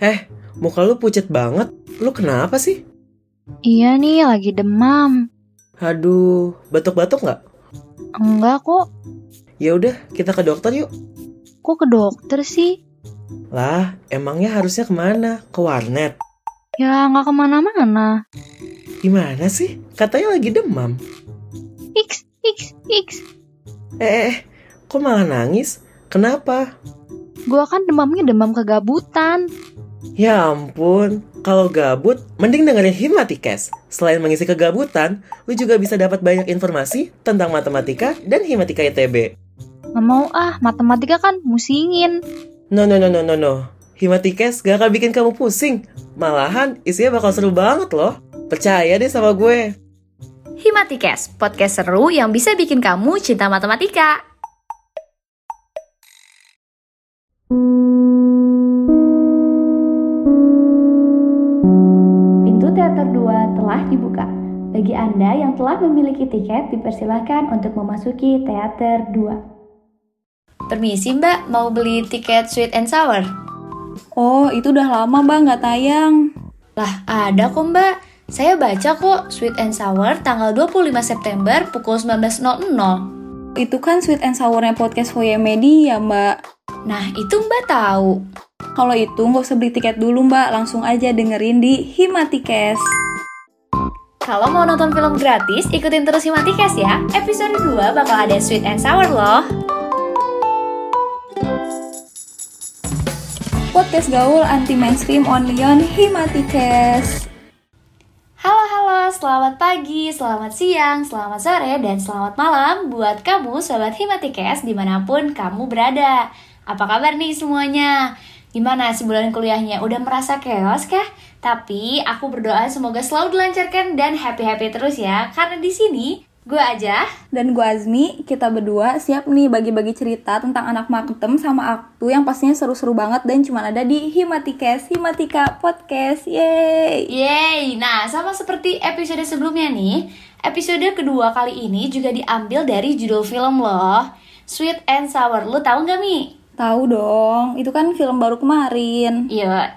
Eh, muka lu pucet banget. Lu kenapa sih? Iya nih, lagi demam. Aduh, batuk-batuk nggak? Enggak kok. Ya udah, kita ke dokter yuk. Kok ke dokter sih? Lah, emangnya harusnya ke mana? Ke warnet? Ya nggak ke mana-mana. Gimana sih? Katanya lagi demam. X, X, X. Eh, eh, eh, kok malah nangis? Kenapa? Gua kan demamnya demam kegabutan. Ya ampun, kalau gabut, mending dengerin Himatikes. Selain mengisi kegabutan, lu juga bisa dapat banyak informasi tentang matematika dan Himatika ITB. Nggak mau ah, matematika kan musingin. No, no, no, no, no, no. Himatikes gak akan bikin kamu pusing. Malahan, isinya bakal seru banget loh. Percaya deh sama gue. Himatikes, podcast seru yang bisa bikin kamu cinta matematika. Memiliki tiket, dipersilahkan untuk memasuki teater 2. Permisi mbak, mau beli tiket sweet and sour? Oh, itu udah lama mbak nggak tayang. Lah, ada kok mbak. Saya baca kok Sweet and Sour tanggal 25 September pukul 19.00. Itu kan sweet and sournya podcast Foya Media mbak. Nah, itu mbak tahu. Kalau itu nggak usah beli tiket dulu mbak, langsung aja dengerin di Himatikes. Kalau mau nonton film gratis, ikutin terus Himatikes ya. Episode 2 bakal ada Sweet and Sour loh. Podcast gaul anti mainstream only on Himatikes. Halo halo, selamat pagi, selamat siang, selamat sore, dan selamat malam buat kamu Sobat Himatikes di mana pun kamu berada. Apa kabar nih semuanya? Gimana sebulan kuliahnya? Udah merasa chaos kah? Tapi aku berdoa semoga selalu dilancarkan dan happy-happy terus ya. Karena di sini gue aja Dan gue Azmi, kita berdua siap nih bagi-bagi cerita tentang anak makem sama aktu yang pastinya seru-seru banget dan cuma ada di Himatikes, Himatika Podcast, yeay! Yeay, nah sama seperti episode sebelumnya nih Episode kedua kali ini juga diambil dari judul film loh Sweet and Sour, lu tahu nggak Mi? Tahu dong, itu kan film baru kemarin. Iya,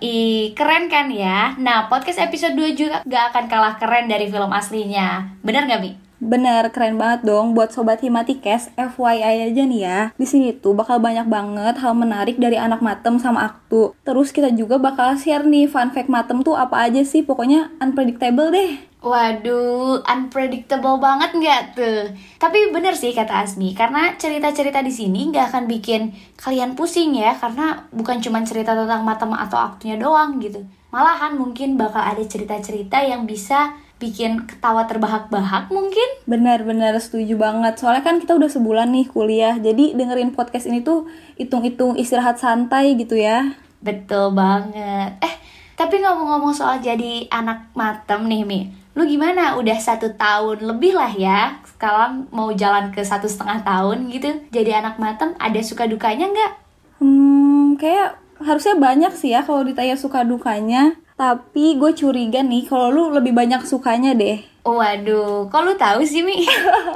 keren kan ya? Nah, podcast episode 2 juga gak akan kalah keren dari film aslinya Bener gak Mi? Bener, keren banget dong buat sobat Himatikes. FYI aja nih ya. Di sini tuh bakal banyak banget hal menarik dari anak matem sama aktu. Terus kita juga bakal share nih fun fact matem tuh apa aja sih. Pokoknya unpredictable deh. Waduh, unpredictable banget nggak tuh? Tapi bener sih kata Asmi, karena cerita-cerita di sini nggak akan bikin kalian pusing ya, karena bukan cuma cerita tentang matem atau aktunya doang gitu. Malahan mungkin bakal ada cerita-cerita yang bisa bikin ketawa terbahak-bahak mungkin. Bener-bener setuju banget. Soalnya kan kita udah sebulan nih kuliah. Jadi dengerin podcast ini tuh hitung-hitung istirahat santai gitu ya. Betul banget. Eh, tapi ngomong-ngomong soal jadi anak matem nih Mi, lu gimana? Udah satu tahun lebih lah ya. Sekarang mau jalan ke satu setengah tahun gitu. Jadi anak matem ada suka dukanya nggak? Hmm, kayak harusnya banyak sih ya kalau ditanya suka dukanya. Tapi gue curiga nih kalau lu lebih banyak sukanya deh. Waduh, kok lu tahu sih Mi?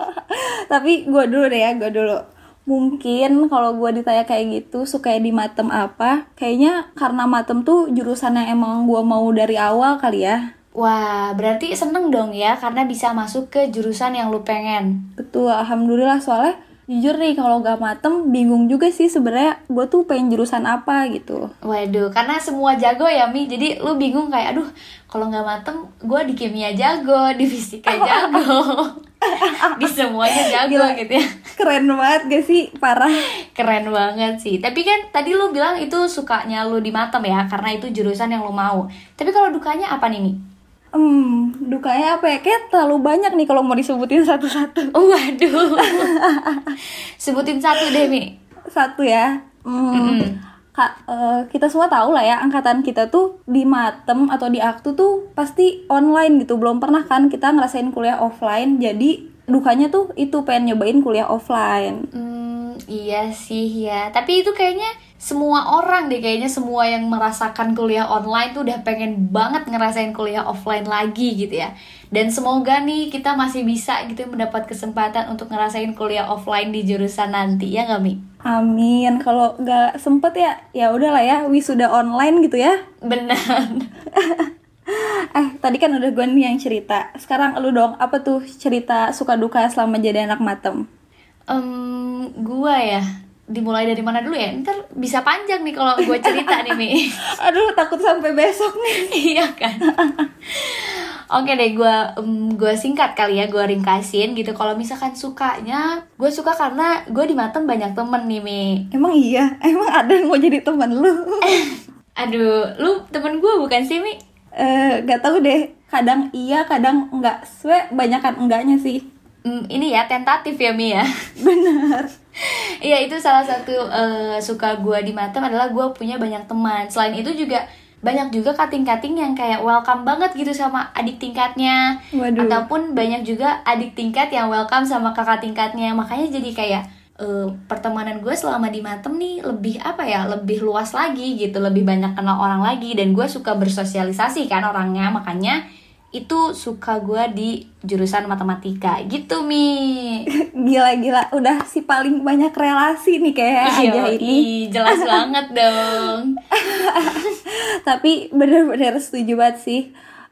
Tapi gue dulu deh ya, gue dulu. Mungkin kalau gue ditanya kayak gitu suka di matem apa? Kayaknya karena matem tuh jurusan yang emang gue mau dari awal kali ya. Wah, berarti seneng dong ya karena bisa masuk ke jurusan yang lu pengen. Betul, alhamdulillah soalnya jujur nih kalau gak matem bingung juga sih sebenarnya gue tuh pengen jurusan apa gitu. Waduh, karena semua jago ya Mi, jadi lu bingung kayak aduh kalau nggak matem gue di kimia jago, di fisika jago, di semuanya jago Gila. gitu ya. Keren banget gak sih? Parah. Keren banget sih. Tapi kan tadi lu bilang itu sukanya lu di matem ya, karena itu jurusan yang lu mau. Tapi kalau dukanya apa nih Mi? Hmm, dukanya apa ya? Kayak terlalu banyak nih kalau mau disebutin satu-satu. Waduh. Sebutin satu deh Mi. Satu ya. Hmm, Mm-mm. Kak, eh, kita semua tahu lah ya angkatan kita tuh di matem atau di aktu tuh pasti online gitu. Belum pernah kan kita ngerasain kuliah offline. Jadi dukanya tuh itu pengen nyobain kuliah offline. Hmm, iya sih ya. Tapi itu kayaknya semua orang deh kayaknya semua yang merasakan kuliah online tuh udah pengen banget ngerasain kuliah offline lagi gitu ya. Dan semoga nih kita masih bisa gitu mendapat kesempatan untuk ngerasain kuliah offline di jurusan nanti ya nggak Mi? Amin. Kalau nggak sempet ya, ya udahlah ya wisuda online gitu ya. Benar. Eh, tadi kan udah gue nih yang cerita. Sekarang lu dong, apa tuh cerita suka duka selama jadi anak matem? Em, gua ya dimulai dari mana dulu ya? Ntar bisa panjang nih kalau gue cerita nih Mi. Aduh, takut sampai besok nih. iya kan Oke deh, gue gue singkat kali ya, gue ringkasin gitu. Kalau misalkan sukanya, gue suka karena gue di Matem banyak temen nih, Mi. Emang iya? Emang ada yang mau jadi teman lu? Aduh, lu temen gue bukan sih, Mi? Eh, gak tahu deh. Kadang iya, kadang enggak. Sebenernya banyak kan enggaknya sih. Hmm, ini ya tentatif ya, Mi ya. Bener. Iya, itu salah satu eh, suka gue di Matem adalah gue punya banyak teman. Selain itu juga banyak juga kating-kating yang kayak welcome banget gitu sama adik tingkatnya. Waduh. Ataupun banyak juga adik tingkat yang welcome sama kakak tingkatnya. Makanya jadi kayak eh, pertemanan gue selama di Matem nih lebih apa ya lebih luas lagi gitu lebih banyak kenal orang lagi dan gue suka bersosialisasi kan orangnya makanya itu suka gue di jurusan matematika gitu mi Gila-gila, udah si paling banyak relasi nih kayak aja Yoi, ini. jelas banget dong Tapi bener-bener setuju banget sih.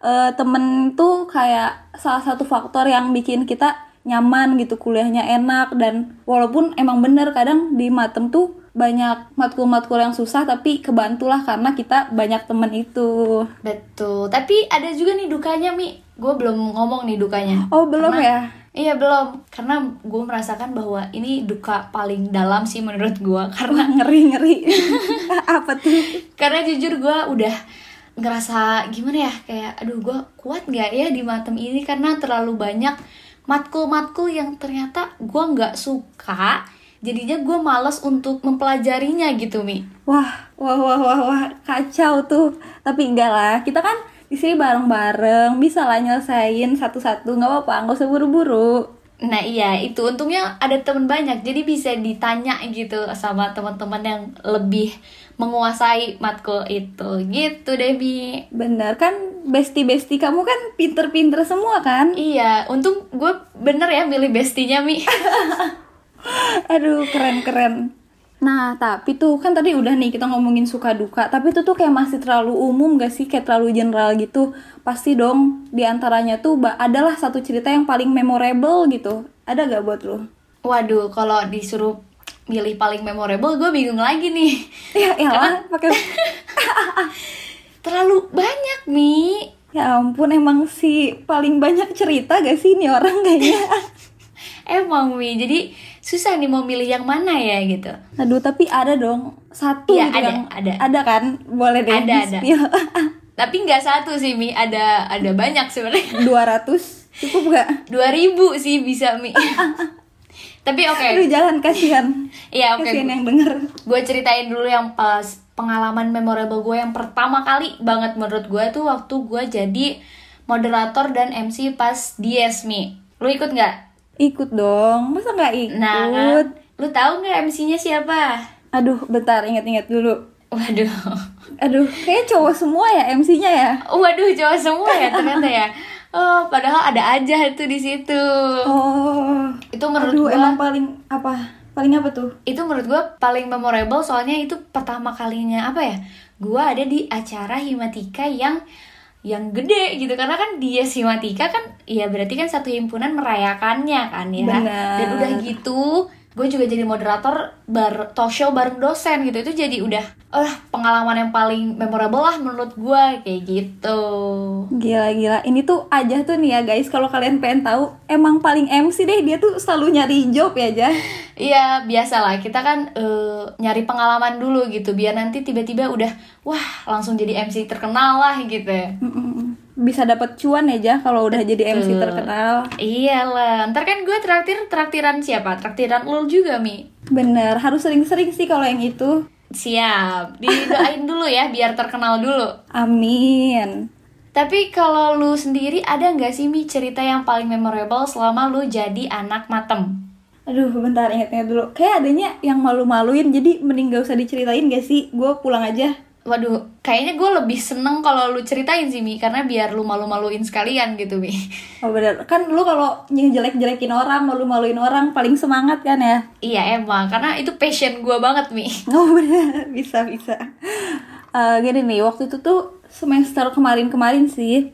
Eh, temen tuh kayak salah satu faktor yang bikin kita nyaman gitu kuliahnya enak dan walaupun emang bener kadang di matem tuh banyak matkul-matkul yang susah tapi kebantulah karena kita banyak temen itu. betul tapi ada juga nih dukanya mi gue belum ngomong nih dukanya Oh belum Karena- ya? Iya belum, karena gue merasakan bahwa ini duka paling dalam sih menurut gue Karena ngeri ngeri. Apa tuh? karena jujur gue udah ngerasa gimana ya kayak aduh gue kuat nggak ya di matem ini karena terlalu banyak matkul-matkul yang ternyata gue nggak suka jadinya gue males untuk mempelajarinya gitu mi. Wah, wah, wah, wah, wah, kacau tuh. Tapi enggak lah, kita kan di sini bareng-bareng, bisa lah nyelesain satu-satu, nggak apa-apa, nggak usah buru-buru. Nah iya. Itu untungnya ada teman banyak. Jadi bisa ditanya gitu sama teman-teman yang lebih menguasai matkul itu. Gitu Debbie. Bener. Kan, bestie-bestie kamu kan pinter-pinter semua kan? Iya. Untung gue bener ya milih bestinya Mi. Aduh, keren-keren. Nah, tapi tuh kan tadi udah nih kita ngomongin suka duka, tapi itu tuh kayak masih terlalu umum gak sih, kayak terlalu general gitu. Pasti dong di antaranya tuh ba- adalah satu cerita yang paling memorable gitu. Ada gak buat lu? Waduh kalau disuruh milih paling memorable gue bingung lagi nih. Ya, elah, pakai Terlalu banyak Mi. Ya ampun, emang si paling banyak cerita gak sih ini orang kayaknya? Emang Mi jadi susah nih mau milih yang mana ya gitu. Aduh, tapi ada dong satu Iya, gitu ada, yang ada. ada kan? Boleh deh. Ada, ada. di-spill. Tapi nggak satu sih Mi ada ada banyak sebenarnya. 200 cukup gak? 2000 sih bisa Mi. Tapi oke. Aduh, jalan kasihan. Iya oke. Kasihan yang denger. Gue ceritain dulu yang pas pengalaman memorable gue yang pertama kali banget menurut gue tuh waktu gue jadi moderator dan MC pas Dies Mi. Lu ikut nggak? Ikut dong, masa nggak ikut? Nah, kan? lu tahu nggak MC-nya siapa? Aduh, bentar, ingat-ingat dulu. Waduh. Aduh, kayak cowok semua ya MC-nya ya? Waduh, cowok semua ya ternyata ya. Oh, padahal ada aja itu di situ. Oh, Itu menurut aduh, gue emang paling apa? Paling apa tuh? itu menurut gue paling memorable soalnya itu pertama kalinya apa ya gue ada di acara himatika yang yang gede gitu karena kan dia himatika kan ya berarti kan satu himpunan merayakannya kan ya Benar. dan udah gitu gue juga jadi moderator bar talk show bareng dosen gitu. Itu jadi udah eh pengalaman yang paling memorable lah menurut gue. Kayak gitu. Gila-gila, ini tuh aja tuh nih ya guys, kalau kalian pengen tahu, emang paling MC deh, dia tuh selalu nyari job ya, Jah. Iya biasa lah kita kan eh, nyari pengalaman dulu gitu. Biar nanti tiba-tiba udah wah langsung jadi MC terkenal lah gitu. Mm-mm. Bisa dapat cuan ya, Jah, kalau udah jadi MC terkenal. Iyalah, ntar kan gue traktir traktiran siapa? Traktiran lu juga mi. Bener, harus sering-sering sih kalau yang itu. Siap, didoain dulu ya biar terkenal dulu. Amin. Tapi kalau lu sendiri ada nggak sih mi cerita yang paling memorable selama lu jadi anak matem? Aduh, bentar ingat-ingat dulu. Kayak adanya yang malu-maluin, jadi mending gak usah diceritain gak sih? Gue pulang aja. Waduh, kayaknya gue lebih seneng kalau lu ceritain sih Mi, karena biar lu malu-maluin sekalian gitu Mi. Oh bener, kan lu kalau jelek-jelekin orang, malu-maluin orang paling semangat kan ya? Iya emang, karena itu passion gue banget Mi. Oh bener, bisa bisa. Eh, gini nih, waktu itu tuh semester kemarin-kemarin sih.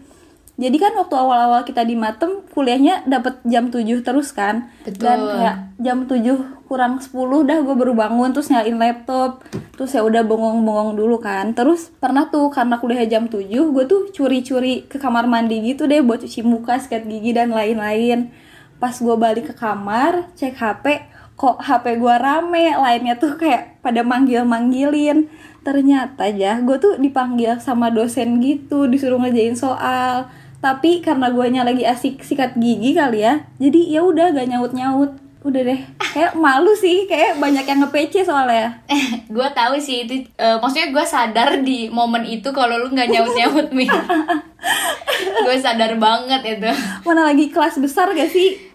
Jadi kan waktu awal-awal kita di Matem kuliahnya dapat jam 7 terus kan. Betul. Dan kayak jam 7 kurang 10 dah gue baru bangun terus nyalain laptop. Terus ya udah bengong-bengong dulu kan. Terus pernah tuh karena kuliah jam 7 gue tuh curi-curi ke kamar mandi gitu deh buat cuci muka, sikat gigi dan lain-lain. Pas gue balik ke kamar, cek HP, kok HP gue rame, lainnya tuh kayak pada manggil-manggilin. Ternyata ya, gue tuh dipanggil sama dosen gitu, disuruh ngerjain soal. Tapi karena guanya lagi asik sikat gigi kali ya, jadi ya udah gak nyaut-nyaut. Udah deh, kayak malu sih, kayak banyak yang nge-PC soalnya. gue tahu sih itu, eh, maksudnya gue sadar di momen itu kalau lu nggak nyaut-nyaut Mi. gue sadar banget itu. Mana lagi kelas besar gak sih?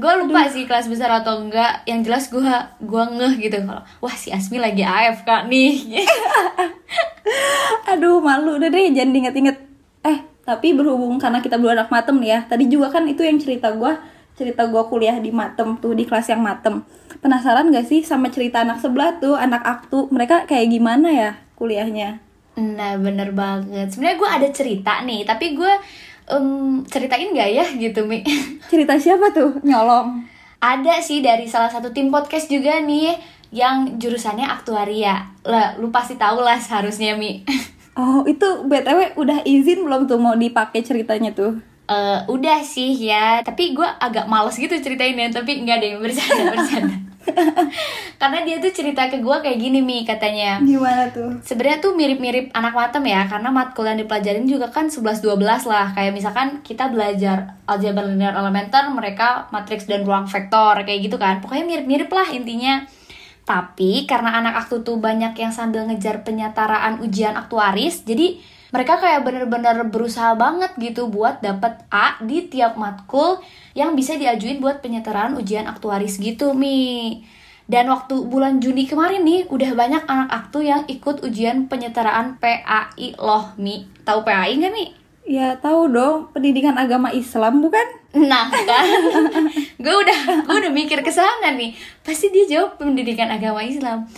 gue lupa sih kelas besar atau enggak yang jelas gue gua ngeh gitu kalau wah si Asmi lagi AFK nih Aduh, malu udah deh, jangan diinget-inget. Eh, tapi berhubung karena kita berdua anak matem nih ya. Tadi juga kan itu yang cerita gua, cerita gua kuliah di matem tuh di kelas yang matem. Penasaran gak sih sama cerita anak sebelah tuh, anak aktu? Mereka kayak gimana ya kuliahnya? nah bener banget sebenarnya gue ada cerita nih tapi gue em, ceritain gak ya gitu Mi Cerita siapa tuh? Nyolong. ada sih dari salah satu tim podcast juga nih yang jurusannya aktuaria lah lu pasti tahu lah seharusnya Mi Oh, itu BTW udah izin belum tuh mau dipakai ceritanya tuh? Eh, udah sih ya. Tapi gue agak males gitu ceritainnya tapi nggak deh bercanda bercanda. Karena dia tuh cerita ke gue kayak gini mi katanya. Gimana tuh? sebenarnya tuh mirip-mirip anak matem ya karena matkul yang dipelajarin juga kan 11-12 lah. Kayak misalkan kita belajar aljabar linear elementer mereka matriks dan ruang vektor kayak gitu kan. Pokoknya mirip-mirip lah intinya tapi karena anak aktu tuh banyak yang sambil ngejar penyetaraan ujian aktuaris jadi mereka kayak bener-bener berusaha banget gitu buat dapet A di tiap matkul yang bisa diajuin buat penyetaraan ujian aktuaris gitu Mi dan waktu bulan Juni kemarin nih udah banyak anak aktu yang ikut ujian penyetaraan PAI loh Mi tahu PAI nggak Mi? Ya tahu dong, pendidikan agama Islam bukan? Nah kan, gue udah gue udah mikir ke sana nih. Pasti dia jawab pendidikan agama Islam.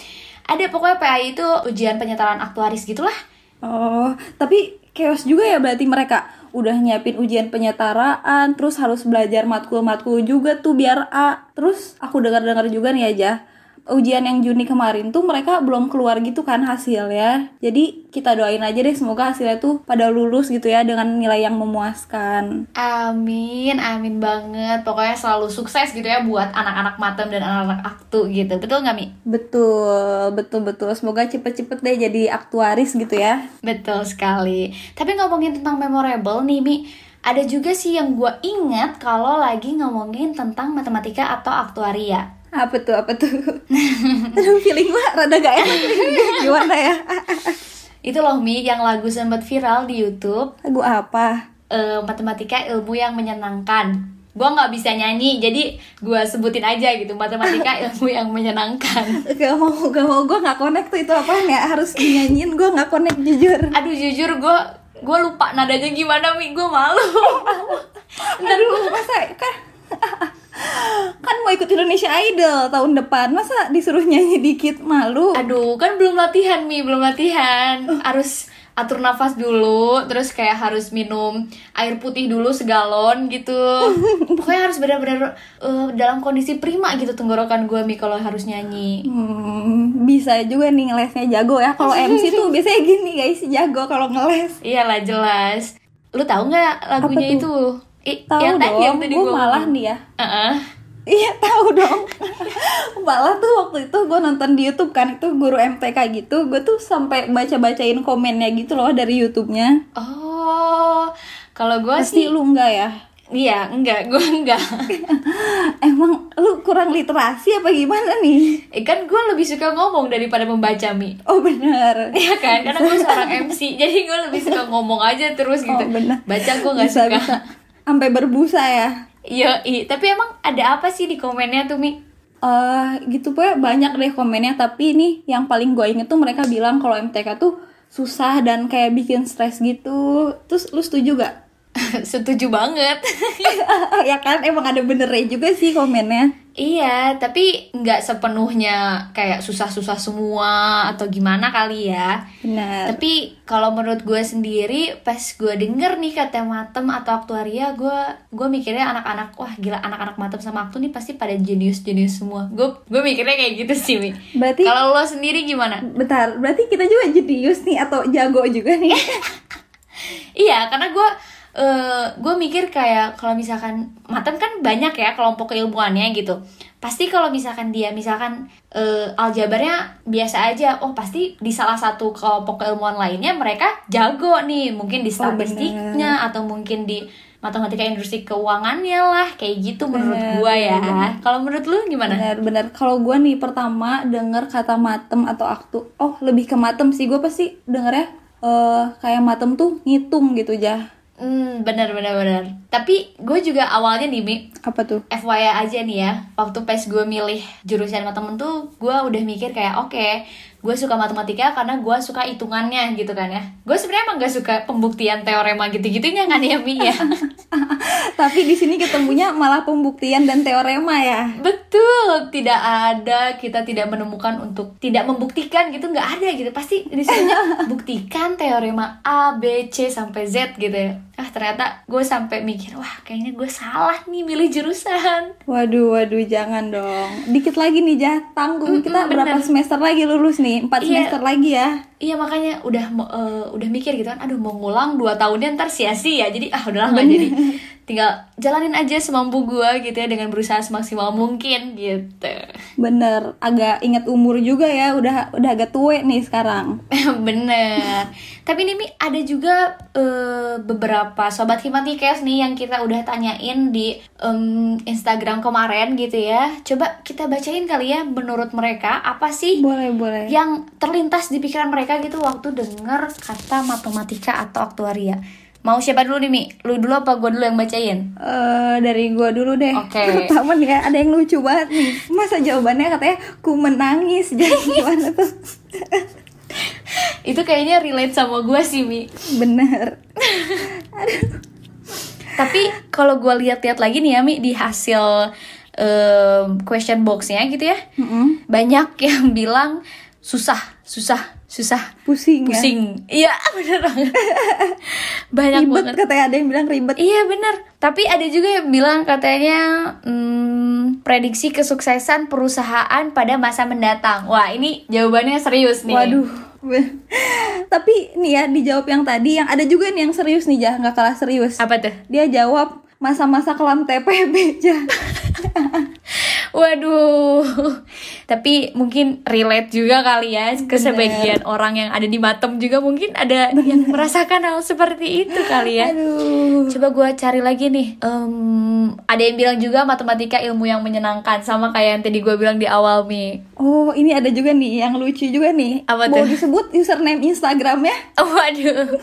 Ada pokoknya PAI itu ujian penyetaraan aktuaris gitulah. Oh, tapi chaos juga ya berarti mereka udah nyiapin ujian penyetaraan, terus harus belajar matkul-matkul juga tuh biar A. Terus aku dengar-dengar juga nih aja, ujian yang Juni kemarin tuh mereka belum keluar gitu kan hasilnya. Jadi kita doain aja deh semoga hasilnya tuh pada lulus gitu ya dengan nilai yang memuaskan. Amin, amin banget. Pokoknya selalu sukses gitu ya buat anak-anak matem dan anak-anak aktu gitu. Betul nggak Mi? Betul, betul betul. Semoga cepet-cepet deh jadi aktuaris gitu ya. Betul sekali. Tapi ngomongin tentang memorable nih Mi, ada juga sih yang gue ingat kalau lagi ngomongin tentang matematika atau aktuaria. Apa tuh? Apa tuh? Aduh, feeling gue rada gak enak. Gimana ya? Itu loh Mi yang lagu sempat viral di YouTube. Lagu apa? eh, matematika ilmu yang menyenangkan. Gue nggak bisa nyanyi, jadi gue sebutin aja gitu matematika ilmu yang menyenangkan. Gak mau, gak mau. Gue gak connect tuh itu apaan ya? Harus dinyanyiin, gue gak connect jujur. Aduh jujur gue gue lupa nadanya gimana Mi, gue malu. Ntar Aduh, masa kan kan mau ikut Indonesia Idol tahun depan masa disuruh nyanyi dikit malu Aduh, kan belum latihan Mi, belum latihan. Harus atur nafas dulu, terus kayak harus minum air putih dulu segalon gitu. Pokoknya harus benar-benar eh, dalam kondisi prima gitu tenggorokan gue Mi kalau harus nyanyi. hmm, bisa juga nih ngelesnya jago ya kalau MC tuh biasanya gini guys jago kalau ngeles Iyalah jelas. Lu tahu nggak lagunya itu? I, tahu yang dong tadi gue gua malah nih ya Heeh. Iya tahu dong Malah tuh waktu itu gue nonton di YouTube kan Itu guru MTK gitu Gue tuh sampai baca-bacain komennya gitu loh dari YouTube-nya Oh, kalau gue Pasti sih, lu enggak ya? iya enggak, gue enggak. Emang lu kurang literasi apa gimana nih? Eh, kan gue lebih suka ngomong daripada membaca mi. Oh bener Iya kan, karena gue seorang MC, jadi gue lebih suka ngomong aja terus gitu. Oh bener Baca gue nggak suka. bisa Sampai berbusa ya Iya, i. tapi emang ada apa sih di komennya tuh mi? eh gitu pokoknya banyak deh komennya tapi ini yang paling gue inget tuh mereka bilang kalau MTK tuh susah dan kayak bikin stres gitu terus lu setuju gak? Setuju banget. ya kan emang ada benernya juga sih komennya Iya, tapi nggak sepenuhnya kayak susah-susah semua atau gimana kali ya. benar Tapi kalau menurut gue sendiri, pas gue denger nih kata matem atau aktuaria, gue gue mikirnya anak-anak wah gila anak-anak matem sama aktu nih pasti pada jenius-jenius semua. Gue gue mikirnya kayak gitu sih, Mi. berarti Kalau lo sendiri gimana? bentar berarti kita juga jenius nih atau jago juga nih Iya, karena gue eh gue mikir kayak kalau misalkan matem kan banyak ya kelompok keilmuannya gitu. Pasti kalau misalkan dia misalkan eh, aljabarnya biasa aja, oh pasti di salah satu kelompok keilmuan lainnya mereka jago nih, mungkin di Oh, bener. statistiknya atau mungkin di matematika industri keuangannya lah, kayak gitu menurut Bener, gue ya. bener. Kalau menurut lu gimana? benar-benar kalau gue nih pertama denger kata matem atau aktu oh lebih ke matem sih gue pasti dengernya eh kayak matem tuh ngitung gitu jah Hmm, bener bener bener. Tapi gue juga awalnya nih, Mi, apa tuh FYI aja nih ya, waktu pas gue milih jurusan sama temen tuh, gue udah mikir kayak oke, gue suka matematika karena gue suka hitungannya gitu kan ya. Gue sebenarnya emang gak suka pembuktian teorema gitu-gitunya kan ya Mi ya. tapi di sini ketemunya malah pembuktian dan teorema ya Betul, tidak ada kita tidak menemukan untuk tidak membuktikan gitu nggak ada gitu. Pasti di sini buktikan teorema A, B, C sampai Z gitu ya. Ah ternyata gue sampai mikir wah kayaknya gue salah nih milih jurusan. Waduh, waduh, jangan dong. Dikit lagi nih, Jah. Tanggung. Mm-mm, Kita berapa bener. semester lagi lulus nih? Empat Iya. semester lagi ya. Iya makanya udah eh, udah mikir gitu kan, aduh mau ngulang dua tahunnya ntar sia-sia jadi ah udahlah nggak jadi tinggal jalanin aja semampu gua gitu ya dengan berusaha semaksimal mungkin gitu Bener, agak inget umur juga ya. Udah udah agak tua nih sekarang. bener tapi ini Mi ada juga eh, beberapa sobat himatikers nih yang kita udah tanyain di em, Instagram kemarin gitu ya coba kita bacain kali ya menurut mereka apa sih Boleh, boleh. yang terlintas di pikiran mereka gitu waktu dengar kata matematika atau aktuaria. Mau siapa dulu nih, Mi? Lu dulu apa gue dulu yang bacain? Eh dari gua dulu deh. Oke. Pertama nih ya, ada yang lucu banget nih. Masa jawabannya katanya ku menangis. Jadi gimana tuh? Itu kayaknya relate sama gue sih, Mi. Bener. Tapi kalau gue lihat-lihat lagi nih ya, Mi, di hasil em, question box-nya gitu ya, Mm-mm. banyak yang bilang susah, susah, susah, Pusing, ya. pusing. Iya, bener banget. banyak Ribet banget. katanya ada yang bilang ribet. Iya bener Tapi ada juga yang bilang katanya hmm, prediksi kesuksesan perusahaan pada masa mendatang. Wah ini jawabannya serius nih. Waduh. Tapi nih ya dijawab yang tadi yang ada juga nih yang serius nih Jah, nggak kalah serius. Apa tuh? Dia jawab masa-masa kelam TPB Jah. Waduh. Tapi mungkin relate juga kali ya ke Bener. sebagian orang yang ada di Batam juga mungkin ada yang merasakan hal seperti itu kali ya. Aduh. Coba gue cari lagi nih. Em, ada yang bilang juga matematika ilmu yang menyenangkan sama kayak yang tadi gue bilang di awal Mi. Oh, ini ada juga nih yang lucu juga nih. Apa Mau tuh? disebut username Instagramnya? Waduh.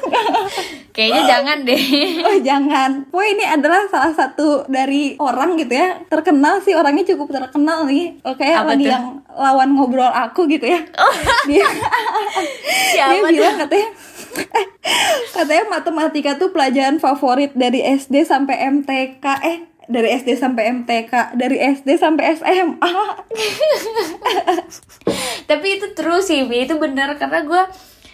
Kayaknya jangan deh. Oh jangan. Wah ini adalah salah satu dari orang gitu ya terkenal sih orangnya cukup terkenal nih. Oke Apa tuh? yang lawan ngobrol aku gitu ya. dia Siapa dia tuh? bilang katanya eh, katanya matematika tuh pelajaran favorit dari SD sampai MTK eh dari SD sampai MTK dari SD sampai SMA Tapi itu terus sih, Bi. itu bener karena gue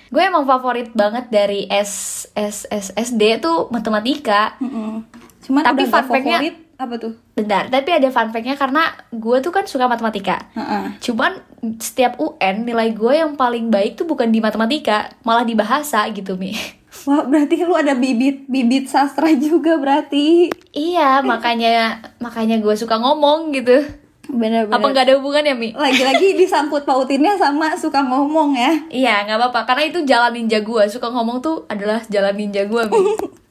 gue emang favorit banget dari S S S SD tuh matematika. Mm-mm. cuman Tapi udah fun fact-nya- favorit apa tuh Bentar, tapi ada fun fact-nya karena gue tuh kan suka matematika. Heeh. Cuman setiap UN nilai gue yang paling baik tuh bukan di matematika, malah di bahasa gitu, Mi. Wah berarti lu ada bibit bibit sastra juga berarti iya, makanya makanya gue suka ngomong gitu. Bener-bener Apa nggak ada hubungannya, Mi? lagi-lagi disangkut pautinnya sama suka ngomong ya Iya, nggak apa-apa. Karena itu jalan ninja gue. Suka ngomong tuh adalah jalan ninja gue, Mi.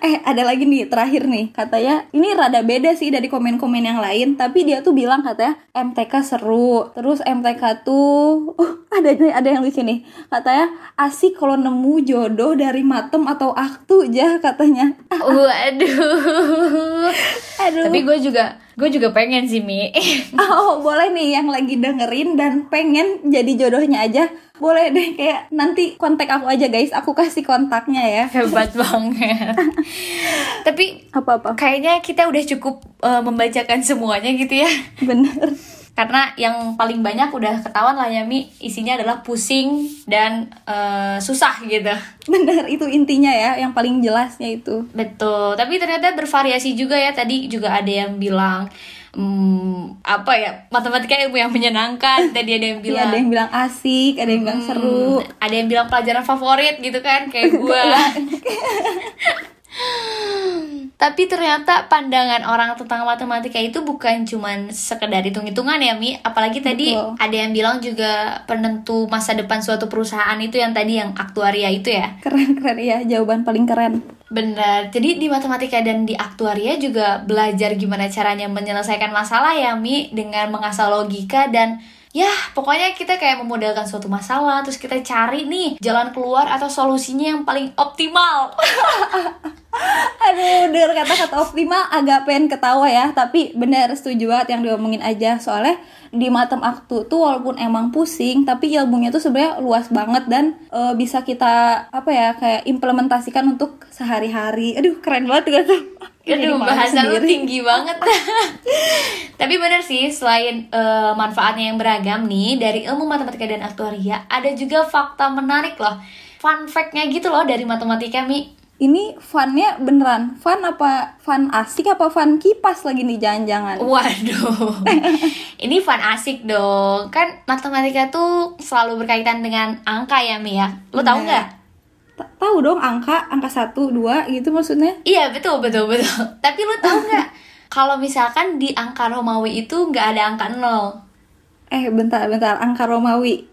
eh ada lagi nih terakhir nih katanya ini rada beda sih dari komen-komen yang lain tapi dia tuh bilang katanya MTK seru terus MTK tuh uh, ada ada yang lucu nih katanya asik kalau nemu jodoh dari matem atau aktu aja katanya Waduh. aduh Tapi gue juga Gue juga pengen sih Mi. Oh, boleh nih yang lagi dengerin dan pengen jadi jodohnya aja. Boleh deh kayak nanti kontak aku aja guys. Aku kasih kontaknya ya. Hebat banget. Tapi Apa-apa? kayaknya kita udah cukup eh, membacakan semuanya gitu ya. Bener. Karena yang paling banyak udah ketahuan lah ya Mi, isinya adalah pusing dan eh, susah gitu. Bener itu intinya ya. Yang paling jelasnya itu. Betul, tapi ternyata bervariasi juga ya. Tadi juga ada yang bilang hmm, apa ya matematika ilmu yang menyenangkan. Tadi ada yang Iya, bilang ada yang bilang asik, ada yang bilang seru. Hmm, ada yang bilang pelajaran favorit gitu kan kayak gue. Tapi ternyata pandangan orang tentang matematika itu bukan cuman sekedar hitung-hitungan ya Mi. Apalagi tadi Betul. ada yang bilang juga penentu masa depan suatu perusahaan itu yang tadi yang aktuaria itu ya. Keren-keren ya, jawaban paling keren. Benar, jadi di matematika dan di aktuaria juga belajar gimana caranya menyelesaikan masalah ya Mi Dengan mengasah logika dan ya pokoknya kita kayak memodelkan suatu masalah Terus kita cari nih jalan keluar atau solusinya yang paling optimal Aduh, denger kata-kata optimal agak pengen ketawa ya Tapi bener setuju banget yang diomongin aja Soalnya di matem aktu tuh walaupun emang pusing Tapi ilmunya tuh sebenarnya luas banget Dan eh, bisa kita apa ya kayak implementasikan untuk sehari-hari Aduh keren banget juga tuh Aduh, bahasa lu tinggi banget. Tapi bener sih, selain eh, manfaatnya yang beragam nih dari ilmu matematika dan aktuaria, ada juga fakta menarik loh. Fun fact-nya gitu loh dari matematika, Mi. Ini funnya beneran Fun apa fun asik apa fun kipas lagi nih jangan-jangan Waduh, ini fun asik dong. Kan matematika tuh selalu berkaitan dengan angka ya, Mi ya. Lu tahu Bener. nggak? Ta- Tahu dong angka, angka 1, 2 gitu maksudnya Iya betul betul betul. Tapi lu tahu nggak? Kalau misalkan di angka Romawi itu nggak ada angka nol. Eh bentar bentar angka Romawi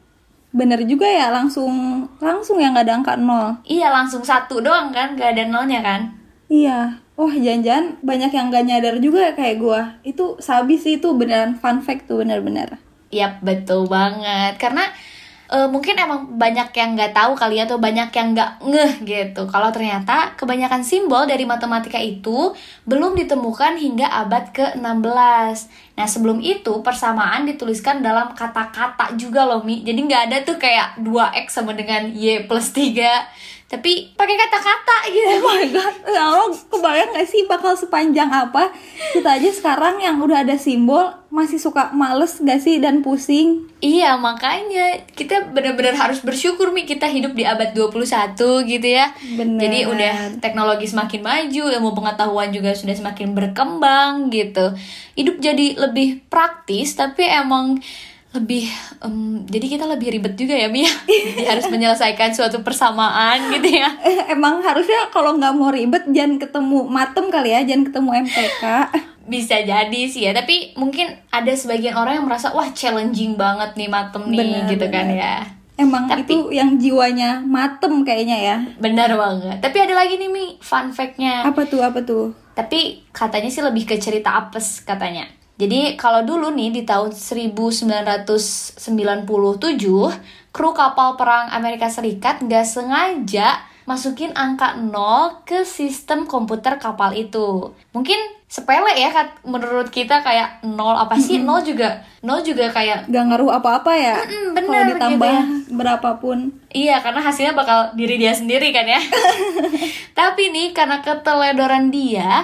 Bener juga ya langsung langsung yang nggak ada angka nol Iya langsung satu doang kan, nggak ada nolnya kan? Iya Wah jangan-jangan banyak yang gak nyadar juga kayak gua Itu sabi sih itu beneran fun fact tuh bener-bener Yap, betul banget. Karena eh, mungkin emang banyak yang nggak tahu kali ya, atau banyak yang nggak ngeh gitu. Kalau ternyata kebanyakan simbol dari matematika itu belum ditemukan hingga abad ke-16. Nah, sebelum itu persamaan dituliskan dalam kata-kata juga loh, Mi. Jadi nggak ada tuh kayak 2X sama dengan Y plus 3. Tapi pakai kata-kata gitu. Oh my god, ya lo kebayang gak sih bakal sepanjang apa? Kita aja sekarang yang udah ada simbol masih suka males gak sih dan pusing? Iya makanya kita benar-benar harus bersyukur Mi. Kita hidup di abad 21 gitu ya. Bener. Jadi udah teknologi semakin maju, ilmu pengetahuan juga sudah semakin berkembang gitu. Hidup jadi lebih praktis tapi emang lebih em, jadi kita lebih ribet juga ya Mi ya Jadi harus menyelesaikan suatu persamaan gitu ya eh, Emang harusnya kalau nggak mau ribet jangan ketemu matem kali ya Jangan ketemu MTK bisa jadi sih ya tapi mungkin ada sebagian orang yang merasa wah challenging banget nih matem nih Bener, gitu kan bener. ya Emang Tapi- itu yang jiwanya matem kayaknya ya Benar banget. Tapi ada lagi nih Mi, fun fact-nya. Apa tuh, apa tuh? Tapi katanya sih lebih ke cerita apes katanya. Jadi kalau dulu nih di tahun 1997, kru kapal perang Amerika Serikat nggak sengaja masukin angka 0 ke sistem komputer kapal itu. Mungkin sepele ya kat- menurut kita kayak 0 apa sih? 0 juga 0 juga kayak Gak ngaruh apa-apa ya Mm-mm, bener Kalau ditambah gitu ya. berapapun Iya, karena hasilnya bakal diri dia sendiri kan ya. Tapi nih, karena keteledoran dia,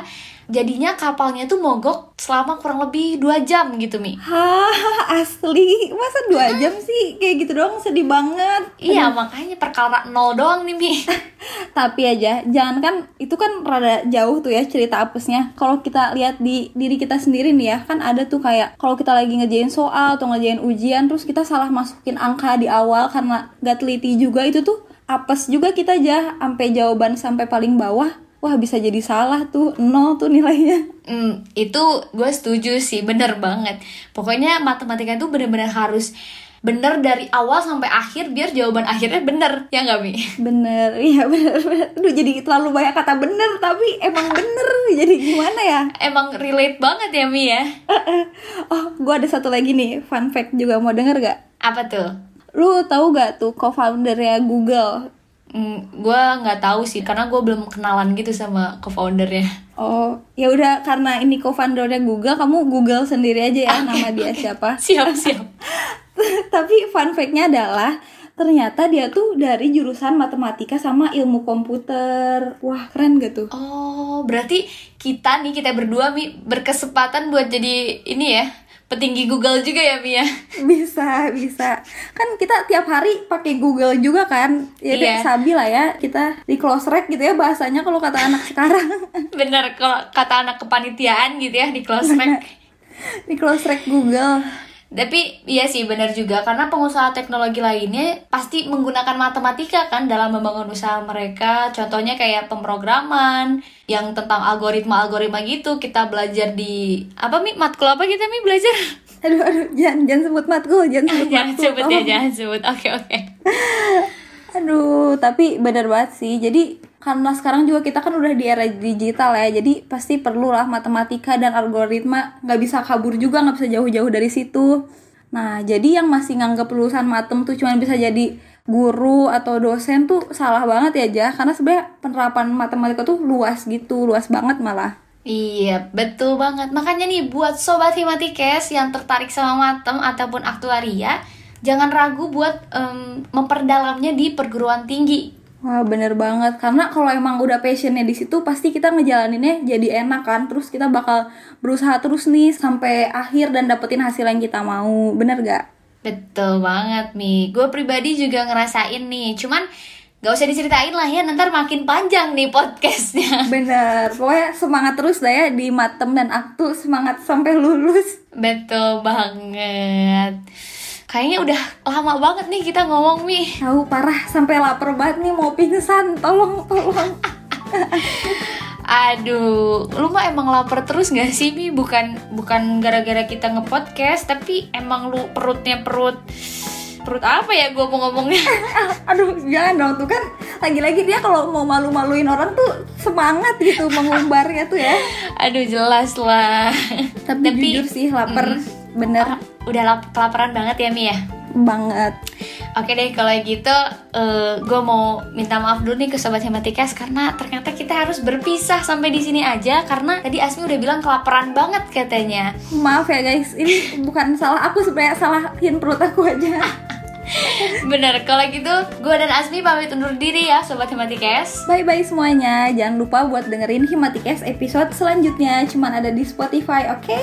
jadinya kapalnya tuh mogok selama kurang lebih dua jam gitu, Mi. Hah, asli Masa dua jam sih? Kayak gitu doang sedih banget Iya, makanya perkara nol doang nih, Mi. Tapi aja, jangan kan Itu kan rada jauh tuh ya cerita apesnya Kalau kita lihat di diri kita sendiri nih ya Kan ada tuh kayak Kalau kita lagi ngerjain soal atau ngerjain ujian Terus kita salah masukin angka di awal Karena gak teliti juga itu tuh Apes juga kita aja Sampai jawaban sampai paling bawah Wah bisa jadi salah tuh Nol tuh nilainya Hmm, itu gue setuju sih, bener banget. Pokoknya matematika itu bener-bener harus bener dari awal sampai akhir biar jawaban akhirnya bener, ya nggak, Mi? Bener, iya bener, bener Aduh jadi terlalu banyak kata bener Tapi emang bener Jadi gimana ya Emang relate banget ya, Mi ya? Oh gue ada satu lagi nih Fun fact juga mau denger gak? Apa tuh? Lu tahu gak tuh co-foundernya Google? Mm, gue nggak tahu sih karena gue belum kenalan gitu sama co-foundernya. Oh, ya udah karena ini co-foundernya Google, kamu Google sendiri aja ya nama dia siapa. Siap siap. Tapi fun fact-nya adalah ternyata dia tuh dari jurusan matematika sama ilmu komputer. Wah, keren gak tuh? Oh, berarti kita nih kita berdua mi berkesempatan buat jadi ini ya petinggi Google juga ya Mia. Bisa, bisa. Kan kita tiap hari pakai Google juga kan. Ya Iya. sabi lah ya. Kita di close rack gitu ya bahasanya kalau kata anak sekarang. Bener kalau kata anak kepanitiaan gitu ya di close rack. di close rack Google. Tapi iya sih benar juga karena pengusaha teknologi lainnya pasti menggunakan matematika kan dalam membangun usaha mereka. Contohnya kayak pemrograman yang tentang algoritma-algoritma gitu kita belajar di apa mi matkul apa kita mi belajar? Aduh, aduh, jangan, jangan sebut matkul, jangan sebut jangan matkul. sebut ya, jangan sebut. Oke oke. Aduh, tapi benar banget sih. Jadi karena sekarang juga kita kan udah di era digital ya, jadi pasti perlulah matematika dan algoritma nggak bisa kabur juga, nggak bisa jauh-jauh dari situ. Nah, jadi yang masih nganggap lulusan matem tuh cuma bisa jadi guru atau dosen tuh salah banget ya, Jah. Karena sebenarnya penerapan matematika tuh luas gitu, luas banget malah. Iya, betul banget. Makanya nih buat sobat Himatikes yang tertarik sama matem ataupun aktuaria, jangan ragu buat em, memperdalamnya di perguruan tinggi. Wah bener banget karena kalau emang udah passionnya di situ pasti kita ngejalaninnya jadi enak kan terus kita bakal berusaha terus nih sampai akhir dan dapetin hasil yang kita mau bener gak? Betul banget, Mi. Gue pribadi juga ngerasain nih. Cuman gak usah diceritain lah ya, ntar makin panjang nih podcastnya. Bener pokoknya semangat terus dah ya di matem dan aktu semangat sampai lulus. Betul banget. Kayaknya udah lama banget nih kita ngomong, Mi. Tahu parah sampai lapar banget nih mau pingsan tolong tolong. Aduh, lu mah emang lapar terus gak sih, Mi? Bukan bukan gara-gara kita ngepodcast, tapi emang lu perutnya perut perut apa ya gue mau ngomongnya? Aduh jangan dong tuh kan lagi-lagi dia kalau mau malu-maluin orang tuh semangat gitu mengumbarnya tuh ya. Aduh, jelas lah. Tapi, jujur sih lapar bener Udah lap- kelaparan banget ya, Mi ya? banget. Oke deh kalau gitu gue mau minta maaf dulu nih ke sobat Hematikas karena ternyata kita harus berpisah sampai di sini aja karena tadi Asmi udah bilang kelaparan banget katanya. Maaf ya guys, ini bukan salah aku sebenarnya salahin perut aku aja. Bener kalau gitu gue dan Asmi pamit undur diri ya sobat Hematikas. Bye bye semuanya. Jangan lupa buat dengerin Himatikes episode selanjutnya. Cuman ada di Spotify, oke?